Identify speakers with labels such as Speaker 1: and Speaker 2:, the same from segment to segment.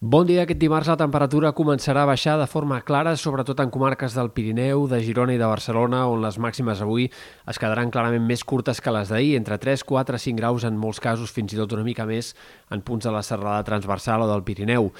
Speaker 1: Bon dia. Aquest dimarts la temperatura començarà a baixar de forma clara, sobretot en comarques del Pirineu, de Girona i de Barcelona, on les màximes avui es quedaran clarament més curtes que les d'ahir, entre 3, 4, 5 graus en molts casos, fins i tot una mica més en punts de la serrada transversal o del Pirineu.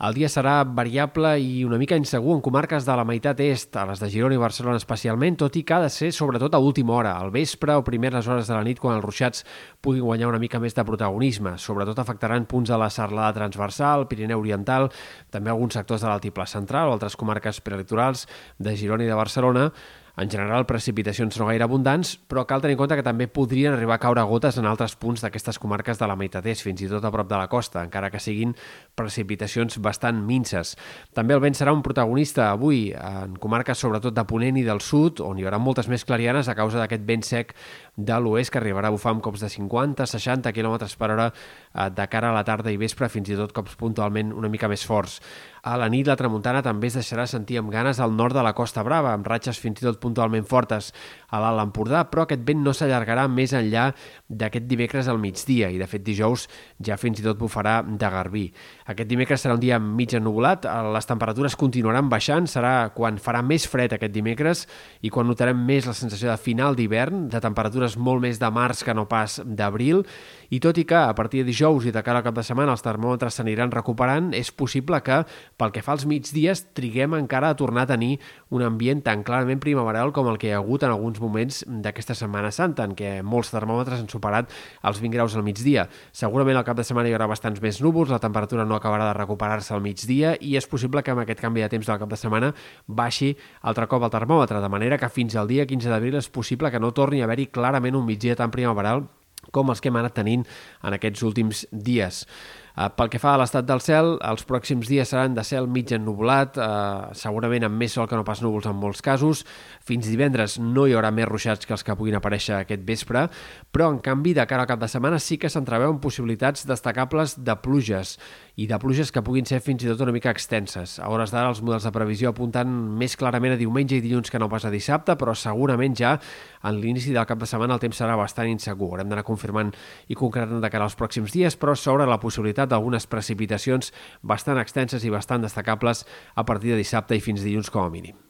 Speaker 1: El dia serà variable i una mica insegur en comarques de la meitat est, a les de Girona i Barcelona especialment, tot i que ha de ser sobretot a última hora, al vespre o primeres hores de la nit, quan els ruixats puguin guanyar una mica més de protagonisme. Sobretot afectaran punts de la serlada transversal, Pirineu Oriental, també alguns sectors de l'altiplà central o altres comarques prelitorals de Girona i de Barcelona, en general, precipitacions no gaire abundants, però cal tenir en compte que també podrien arribar a caure gotes en altres punts d'aquestes comarques de la meitat est, fins i tot a prop de la costa, encara que siguin precipitacions bastant minces. També el vent serà un protagonista avui en comarques sobretot de Ponent i del sud, on hi haurà moltes més clarianes a causa d'aquest vent sec de l'oest que arribarà a bufar amb cops de 50-60 km per hora eh, de cara a la tarda i vespre, fins i tot cops puntualment una mica més forts. A la nit la tramuntana també es deixarà sentir amb ganes al nord de la Costa Brava, amb ratxes fins i tot puntualment fortes a l'Alt Empordà, però aquest vent no s'allargarà més enllà d'aquest dimecres al migdia i de fet dijous ja fins i tot bufarà de Garbí. Aquest dimecres serà un dia mig ennubulat, les temperatures continuaran baixant, serà quan farà més fred aquest dimecres i quan notarem més la sensació de final d'hivern, de temperatures molt més de març que no pas d'abril, i tot i que a partir de dijous i de cara al cap de setmana els termòmetres s'aniran recuperant, és possible que pel que fa als migdies triguem encara a tornar a tenir un ambient tan clarament primaveral com el que hi ha hagut en alguns moments d'aquesta Setmana Santa, en què molts termòmetres han superat els 20 graus al migdia. Segurament al cap de setmana hi haurà bastants més núvols, la temperatura no acabarà de recuperar-se al migdia i és possible que amb aquest canvi de temps del cap de setmana baixi altre cop el termòmetre, de manera que fins al dia 15 d'abril és possible que no torni a haver-hi clarament un migdia tan primaveral com els que hem anat tenint en aquests últims dies. Uh, pel que fa a l'estat del cel, els pròxims dies seran de cel mig ennubulat, uh, segurament amb més sol que no pas núvols en molts casos. Fins divendres no hi haurà més ruixats que els que puguin aparèixer aquest vespre, però en canvi de cara al cap de setmana sí que s'entreveuen possibilitats destacables de pluges i de pluges que puguin ser fins i tot una mica extenses. A hores d'ara els models de previsió apunten més clarament a diumenge i dilluns que no pas a dissabte, però segurament ja en l'inici del cap de setmana el temps serà bastant insegur. Haurem d'anar confirmant i concretant de cara als pròxims dies, però s'obre la possibilitat d'algunes precipitacions bastant extenses i bastant destacables a partir de dissabte i fins dilluns com a mínim.